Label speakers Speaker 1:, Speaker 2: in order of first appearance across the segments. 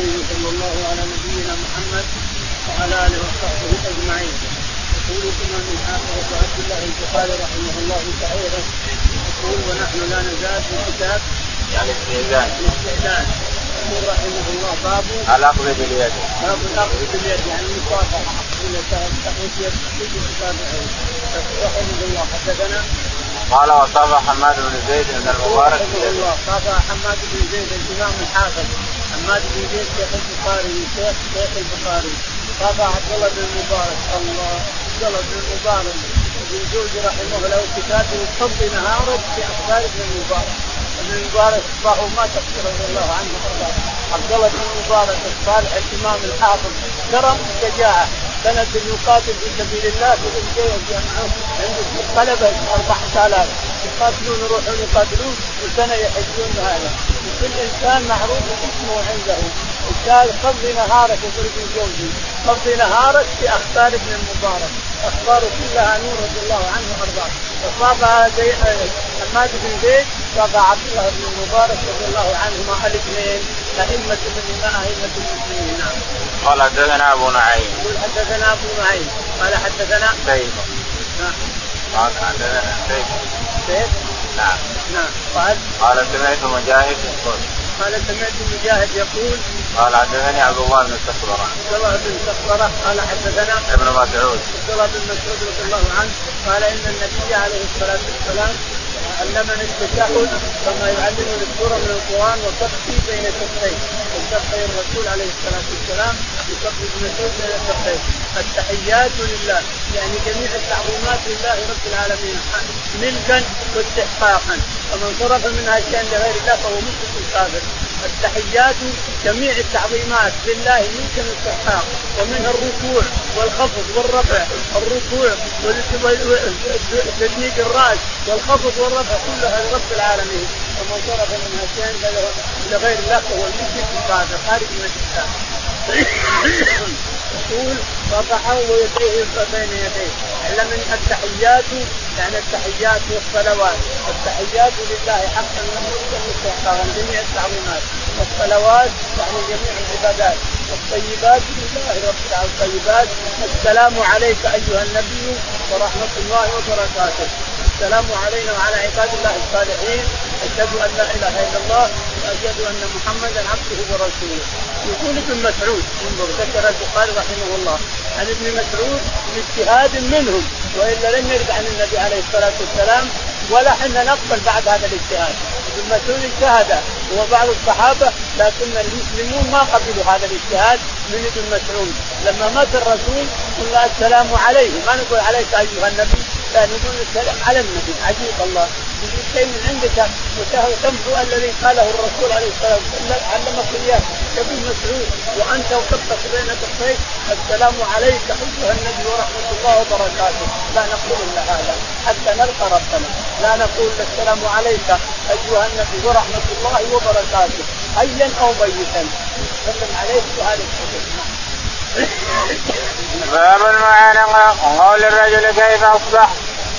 Speaker 1: العالمين صلى الله على نبينا محمد وعلى آله وصحبه أجمعين. يقول الامام الحافظ عبد الله البخاري رحمه الله تعالى يقول ونحن لا نزال في كتاب
Speaker 2: يعني الاستئذان
Speaker 1: الاستئذان يقول رحمه الله باب
Speaker 2: الاخذ باليد.
Speaker 1: باب الاخذ باليد يعني المصافحه تحويش يد رحمه الله حدثنا
Speaker 2: قال وصافح حماد بن زيد بن المبارك
Speaker 1: رحمه الله صافح حماد بن زيد الإمام الحافظ. حماد بن زيد شيخ البخاري شيخ شيخ البخاري. صافح عبد الله بن المبارك الله عبد الله بن المبارك ابن جوزي رحمه الله كتاب يصلي نهاره في أخبار ابن المبارك ابن المبارك اصبحوا ما تقصير رضي الله عنه. عبد الله بن المبارك الصالح الإمام الحافظ. كرم شجاعه سنة يقاتل في سبيل الله في عنده طلبة 4000 يقاتلون يروحون يقاتلون وسنة يحجون هذا وكل إنسان معروف اسمه عنده قال قضي نهارك يقول ابن جوزي قضي نهارك في أخبار ابن المبارك أخباره كلها نور رضي الله عنه وأرضاه فصاب حماد بن زيد صاب عبد الله بن المبارك رضي الله عنهما الاثنين أئمة من أئمة المسلمين نعم.
Speaker 2: قال حدثنا أبو نعيم.
Speaker 1: يقول حدثنا أبو نعيم قال حدثنا
Speaker 2: سيف.
Speaker 1: نعم.
Speaker 2: قال حدثنا سيف.
Speaker 1: سيف؟
Speaker 2: نعم.
Speaker 1: نعم. قال؟
Speaker 2: قال سمعت مجاهد يقول.
Speaker 1: قال سمعت مجاهد يقول
Speaker 2: قال حدثني عبد الله بن سخبرة.
Speaker 1: عبد الله بن سخبرة. قال حدثنا
Speaker 2: ابن مسعود.
Speaker 1: عبد الله بن مسعود رضي الله عنه قال إن النبي عليه الصلاة والسلام علمني التشهد كما يعلمني السوره من القرآن وصفي بين كفيه وصفي الرسول عليه الصلاة والسلام يصفي ابن مسعود بين كفيه التحيات لله. يعني جميع التعظيمات لله رب العالمين. ملكا واستحقاقا ومن صرف منها شيئا لغير الله فهو مشرك كافر. التحيات جميع التعظيمات لله ملكا واستحقاق ومنها الركوع والخفض والرفع. الركوع وتدنيك الرأس والخفض والرفع كلها لرب العالمين. ومن صرف منها شيئا لغير الله فهو المشرك الكافر خارج من الإسلام. يقول رفعه ويديه بين يديه اعلم ان التحيات يعني التحيات والصلوات. التحيات لله حقا مستحقا جميع التعظيمات والصلوات يعني جميع العبادات. الطيبات لله رب العالمين الطيبات. السلام عليك أيها النبي ورحمة الله وبركاته. السلام علينا وعلى عباد الله الصالحين. أشهد أن لا إله إلا الله وأشهد أن محمدا عبده ورسوله. يقول ابن مسعود انظر ذكر البخاري رحمه الله عن ابن مسعود باجتهاد منهم وإلا لم يرد عن النبي عليه الصلاة والسلام ولا حنا نقبل بعد هذا الاجتهاد. ابن مسعود اجتهد هو بعض الصحابة لكن المسلمون ما قبلوا هذا الاجتهاد من ابن مسعود. لما مات الرسول قلنا السلام عليه ما نقول عليك أيها النبي لا نقول السلام على النبي. عجيب الله. شيء من عندك وتمحو الذي قاله الرسول عليه الصلاة والسلام. علمك إياه ابن مسعود وأنت وكفك بين كفيك السلام عليك أيها النبي ورحمة الله وبركاته. لا نقول إلا هذا حتى نلقى ربنا. لا نقول السلام عليك أيها النبي ورحمة الله وبركاته حيا أو ميتا. عليه بهذه الحديث
Speaker 2: باب المعانقة وقول الرجل كيف أصبح؟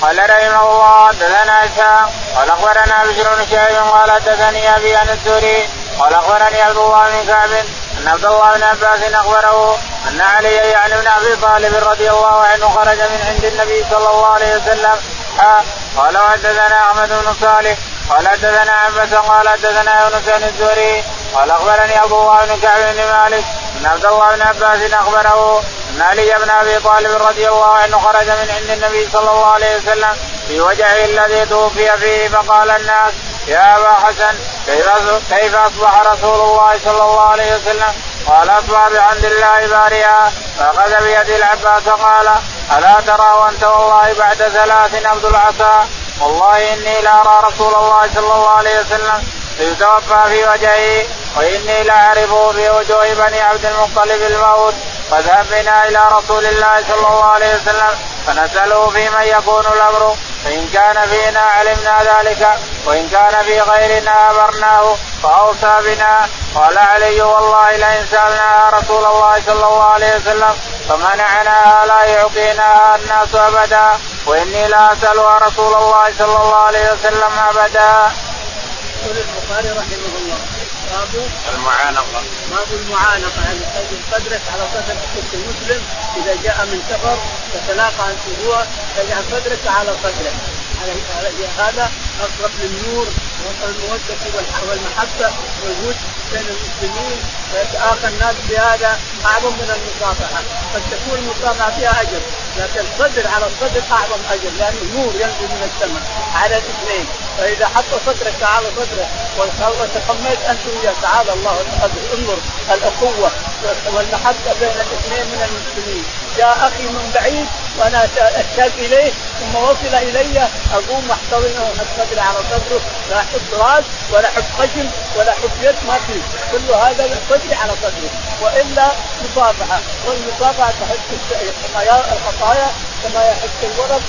Speaker 2: قال رحمه الله حدثنا هشام قال أخبرنا بشر بن شهيب قال حدثني أبي عن الزهري قال أخبرني عبد الله بن كعب أن عبد الله بن عباس أخبره أن علي يعني بن أبي طالب رضي الله عنه خرج من عند النبي صلى الله عليه وسلم. قال وحدثنا أحمد بن صالح قال حدثنا عباس قال حدثنا يونس بن الزهري قال أخبرني عبد الله بن كعب بن مالك أن عبد الله بن عباس أخبره أن علي بن أبي طالب رضي الله عنه خرج من عند النبي صلى الله عليه وسلم في وجهه الذي توفي فيه فقال الناس يا أبا حسن كيف كيف أصبح رسول الله صلى الله عليه وسلم؟ قال أصبح بحمد الله بارئا فأخذ بيد العباس قال ألا ترى وأنت والله بعد ثلاث عبد العصا والله إني لارى رسول الله صلى الله عليه وسلم يتوفى في وجهه وإني لاعرفه في وجوه بني عبد المطلب الموت. فاذهب بنا إلى رسول الله صلى الله عليه وسلم فنسأله في من يكون الأمر. فإن كان فينا علمنا ذلك وإن كان في غيرنا أمرناه. فأوصى بنا قال علي والله لئن سألنا رسول الله صلى الله عليه وسلم فمنعناها لا يعطيناها الناس أبدا وإني لا اسالها رسول الله صلى الله عليه وسلم أبدا.
Speaker 1: يقول البخاري رحمه الله.
Speaker 2: باب المعانقة.
Speaker 1: باب المعانقة. يعني صدرك على صدر المسلم إذا جاء من سفر تتلاقى انت هو تجعل صدرك على صدره على هذا أقرب للنور والمودة والمحبة والود بين المسلمين ويتآخى الناس بهذا أعظم من المصافحة. قد تكون المصافحة فيها أجر لكن الصدر على الصدر أعظم أجر لأنه نور ينزل من السماء على الاثنين. فإذا حط صدرك على صدره وتقميت أنت وياه تعالى الله انظر الاخوه والمحبة بين الاثنين من المسلمين. جاء أخي من بعيد وأنا اشتاق إليه ثم وصل إلي أقوم أحتضنه واحط على صدره لا أحط راس ولا أحط خشم ولا أحط يد ما في. كل هذا صدري على صدره. وإلا مصافحة. والمصافحة تحط الخطايا كما يحط الورق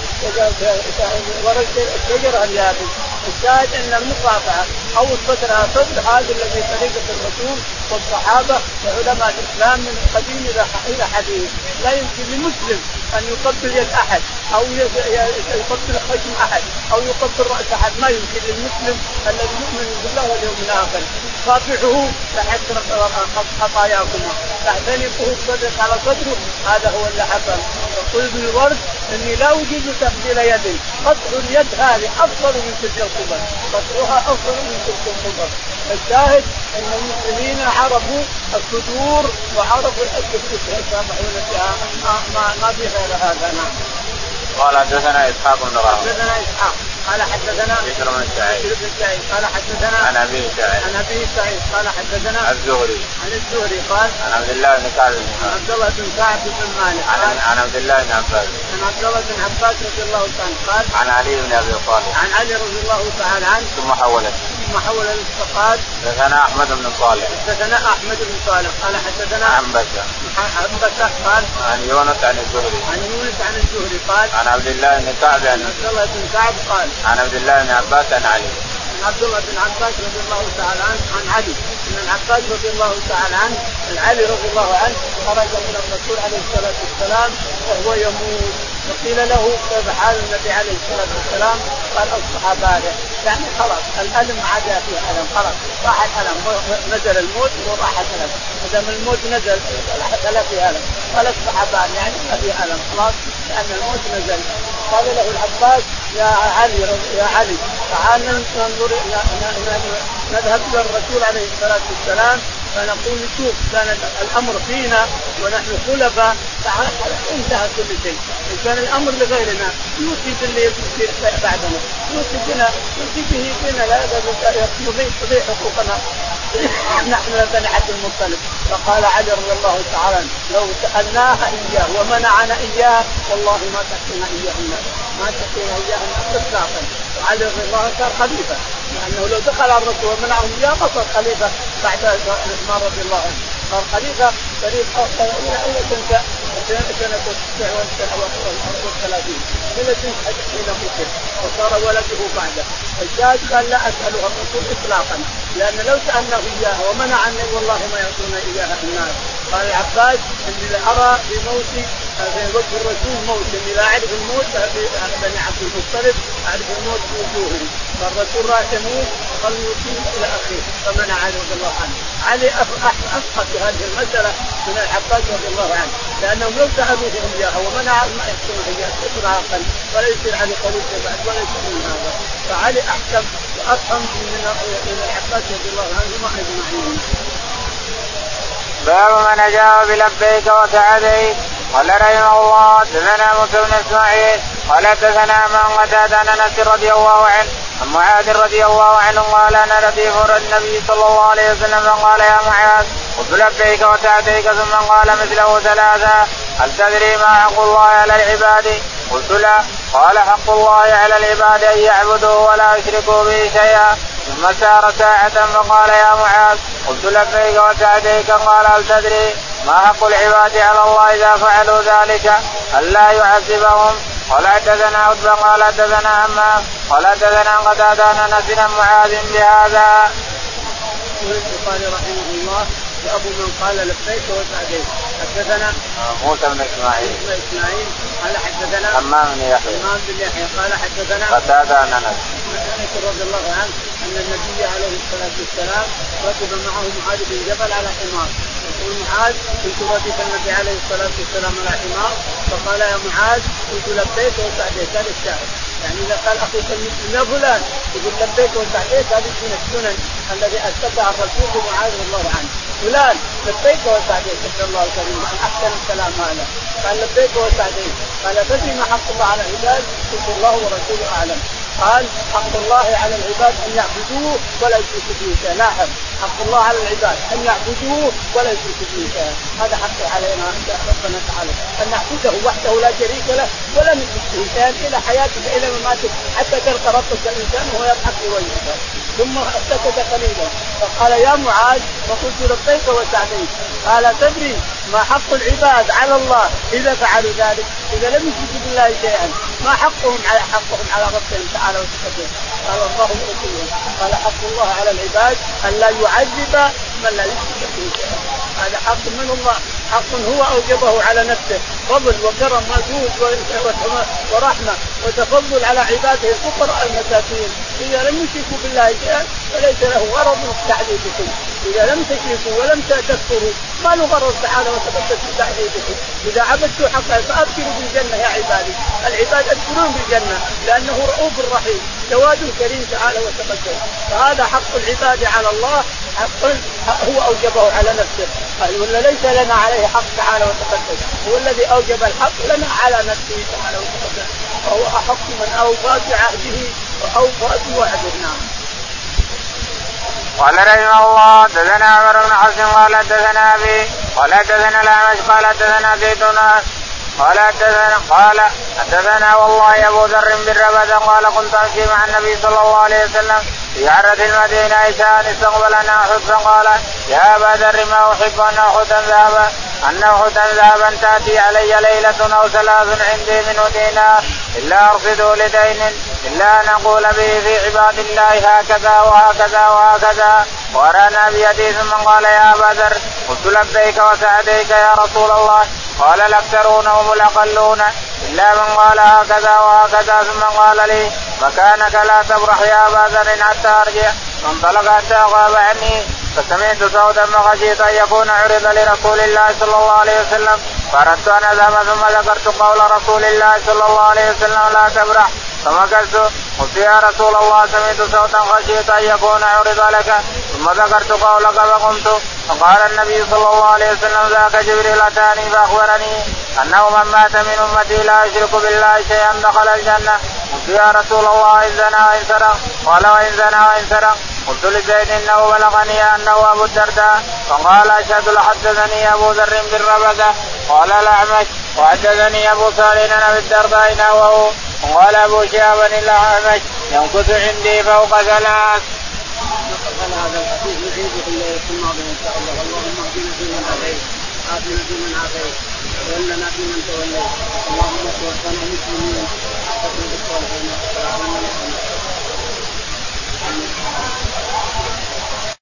Speaker 1: ورق الشجر اليابس الشاهد أن المصافحه أو على صدر هذا الذي طريقة الرسول والصحابة وعلماء الإسلام من قديم إلى حديث. لا يمكن لمسلم أن يقبل يد أحد أو يقبل خشم أحد أو يقبل رأس أحد. ما يمكن للمسلم الذي يؤمن بالله واليوم الآخر. صافحه تحت خطاياكما. تعتنقه صدرك على صدره. هذا هو اللي حصل. يقول ابن الورد أني لا اجيز تقبيل يد قطع اليد هذه أفضل من تلك القبل قطعها أفضل من تلك القبل الشاهد أن المسلمين عرفوا الصدور وعرفوا الاسد يسامحون فيها ما ما في غير هذا نعم.
Speaker 2: قال حدثنا إسحاق بن راهب
Speaker 1: حدثنا إسحاق. قال حدثنا
Speaker 2: بشر بن سعيد.
Speaker 1: بشر بن سعيد قال حدثنا
Speaker 2: عن أبي سعيد.
Speaker 1: عن أبي سعيد قال حدثنا
Speaker 2: الزهري.
Speaker 1: عن الزهري قال
Speaker 2: عن عبد الله بن كعب بن
Speaker 1: عن عبد الله بن كعب بن مالك
Speaker 2: عن عن عبد الله بن عباس.
Speaker 1: عن عبد الله بن عباس رضي الله تعالى قال
Speaker 2: عن علي بن أبي طالب.
Speaker 1: عن علي رضي الله تعالى عنه
Speaker 2: ثم حولت
Speaker 1: ثم حول قال
Speaker 2: حدثنا أحمد بن صالح.
Speaker 1: حدثنا أحمد بن صالح. قال حدثنا
Speaker 2: عن بكر.
Speaker 1: عن بكر قال
Speaker 2: عن يونس عن الزهري.
Speaker 1: عن يونس عن الزهري قال
Speaker 2: عن عبد الله بن كعب. عن
Speaker 1: عبد الله بن كعب قال
Speaker 2: عن عبد الله بن عباس عن علي.
Speaker 1: عن عبد الله بن عباس رضي الله تعالى عنه عن علي. ان العباس رضي الله تعالى عنه علي رضي الله عنه خرج من الرسول عليه الصلاة والسلام وهو يموت. فقيل له كيف حال النبي عليه الصلاة والسلام؟ قال اصبح بارع يعني خلاص الألم عدا فيه ألم خلاص راح الألم نزل الموت وراح الألم. ما دام الموت نزل فلا في ألم. قال اصبح بارع يعني ما في ألم خلاص لأن الموت نزل. قال له العباس يا علي يا علي تعال ننظر نذهب إلى الرسول عليه الصلاة والسلام فنقول شوف كان الأمر فينا ونحن خلفاء انتهى كل شيء، إن كان الأمر لغيرنا نوصي باللي يصير بعدنا، نوصي بنا نوصي به بنا لا يضيع حقوقنا. نحن بني عبد المطلب فقال علي رضي الله تعالى لو سالناها اياه ومنعنا اياه والله ما تاتينا اياه الناس ما تاتينا اياه الناس اطلاقا وعلي رضي الله صار خليفه لأنه لو دخل على الرسول ومنعه اياه ما صار خليفه بعد عثمان رضي الله عنه صار خليفه قريب إلى إلى سنه 39 حافلة حين قتل وصار ولده بعده. الشاهد قال لا أسألها الرسول إطلاقا لأن لو سألناه إياها ومنع عني والله ما يعطونا إياها الناس قال العباس اني لارى في موتي في وجه الرسول موت اني لا أعرف الموت بني عبد المطلب أعرف الموت في وجوههم فالرسول راح يموت قال يوصيه إلى أخيه فمنع علي رضي الله عنه. علي افقه في هذه المسألة من العباس رضي الله عنه لانهم لو سالوه إياها ومنع ما يحكم اياه اطلاقا ولا يصير علي خليفه بعد ولا يصير من هذا. فعلي أحكم وافهم من من العباس رضي الله عنهما أجمعين.
Speaker 2: باب من اجاب بلبيك وسعديك قال رحمه الله حدثنا موسى بن إسماعيل. قال حدثنا من قتاد عن أنس رضي الله عنه عن معاذ رضي الله عنه قال أنا رديف النبي صلى الله عليه وسلم. قال يا معاذ قلت لبيك وسعديك ثم قال مثله ثلاثة. هل تدري ما حق الله على العباد؟ قلت لا. قال حق الله على العباد أن يعبدوه ولا يشركوا به شيئا. ثم سار ساعة فقال يا معاذ قلت لبيك وسعديك قال هل تدري ما حق العباد على الله إذا فعلوا ذلك ألا يعذبهم قال حدثنا عتبة قال حدثنا عمام قال حدثنا قتادة عن أنس معاذ بهذا.
Speaker 1: رحمه الله وابو من قال لبيك وسعديك حدثنا
Speaker 2: موسى بن إسماعيل.
Speaker 1: بن إسماعيل. قال حدثنا
Speaker 2: حمام بن يحيى.
Speaker 1: حمام بن يحيى. قال حدثنا
Speaker 2: قتادة عن أنس.
Speaker 1: أنس رضي الله عنه أن النبي عليه الصلاة والسلام ركب معه معاذ بن جبل على حمار. يقول معاذ كنت ردف النبي عليه الصلاة والسلام على حمار؟ فقال يا معاذ قلت لبيك وسعديك هذا الشاهد يعني إذا قال أخوك المسلم يا فلان يقول لبيك وسعديك هذه من السنن الذي اتبع الرسول معاذ رضي الله عنه. فلان لبيك وسعديك نسال الله الكريم أحسن الكلام هذا. قال لبيك وسعديك قال تدري ما حق الله على العباد؟ قلت الله ورسوله أعلم. قال حق الله على العباد أن يعبدوه ولا يشركوا به شيئا. لاحظ حق الله على العباد أن يعبدوه ولا يشركوا به شيئا. هذا حق علينا ربنا تعالى. أن نعبده وحده لا شريك له ولا نشرك به شيئا إلى حياتك إلى مماتك حتى تلقى ربك الإنسان وهو يضحك وجهك ثم سكت قليلا. فقال يا معاذ فقلت لبيك وسعديك قال تدري ما حق العباد على الله إذا فعلوا ذلك؟ إذا لم يشركوا بالله شيئا ما حقهم على حقهم على ربهم تعالى وتقدم قال الله قال حق الله على العباد أن لا يعذب من لا يشرك به هذا حق من الله. حق هو أوجبه على نفسه. فضل وكرم وجود ورحمة وتفضل على عباده الفقراء المساكين إذا لم يشركوا بالله شيئا فليس له غرض تعذيبكم إذا لم تشركوا ولم تكفروا ما له غرض تعالى وتقدس في تعذيبكم إذا عبدتوا حقا فأبشروا بالجنة يا عبادي. العباد ابشرون بالجنه لأنه رؤوف رحيم جواد كريم تعالى وتقدس فهذا حق العباد على الله حق هو أوجبه على نفسه. ولا ليس لنا عليه حق تعالى وتقدس هو الذي أوجب الحق لنا على نفسه تعالى وتقدس فهو أحق من اوفى بعهده واوفى بوعده نعم.
Speaker 2: قال رحمه الله دثنا عمر بن حسن قال دثنا أبي قال دثنا الأعمش قال دثنا زيد قال حدثنا قال حدثنا والله أبو ذر بن ربذ قال كنت أمشي مع النبي صلى الله عليه وسلم في عرة المدينة عشاء استقبلنا احد فقال يا أبا ذر ما أحب أن أخذ ذهبا أن أخذ ذهبا تأتي علي ليلة أو ثلاث عندي منه دينار. إلا ارصده لدين. إلا أن أقول به في عباد الله هكذا وهكذا وهكذا. ورانا بيدي. ثم قال يا أبا ذر قلت لبيك وسعديك يا رسول الله. قال الأكثرون هم الأقلون. الا من قال هكذا وهكذا ثم قال لي مكانك لا تبرح يا أبا ذر حتى أرجع. فانطلق حتى غاب عني فسمعت صوتا فخشيت أن يكون عرض لرسول الله صلى الله عليه وسلم. فأردت أن أذهب ثم ذكرت قول رسول الله صلى الله عليه وسلم لا تبرح. فمكثت. قلت يا رسول الله سمعت صوتا خشيت أن يكون عرض لك. ثم ذكرت قولك فقمت فقال النبي صلى الله عليه وسلم ذاك جبريل اتاني فاخبرني انه من مات من امتي لا يشرك بالله شيئا دخل الجنه قلت يا رسول الله ان زنى وان سرق۔ قال وان زنى وان سرق۔ قلت لزيد انه بلغني انه ابو الدرداء۔ فقال اشهد لحدثني ابو ذر بالربكه قال الاعمش۔ وحدثني ابو صالح عن ابي الدرداء نحوه۔ وقال ابو شهاب الاعمش۔ يمكث عندي فوق ثلاث.
Speaker 1: نقل هذا الحديث نعيده في الماضي إن شاء الله. اللهم اهدنا فيمن هديت وعافنا فيمن عافيت وتولنا فيمن توليت. اللهم توفنا مسلمين وحفظنا بالصالحين والسلام عليكم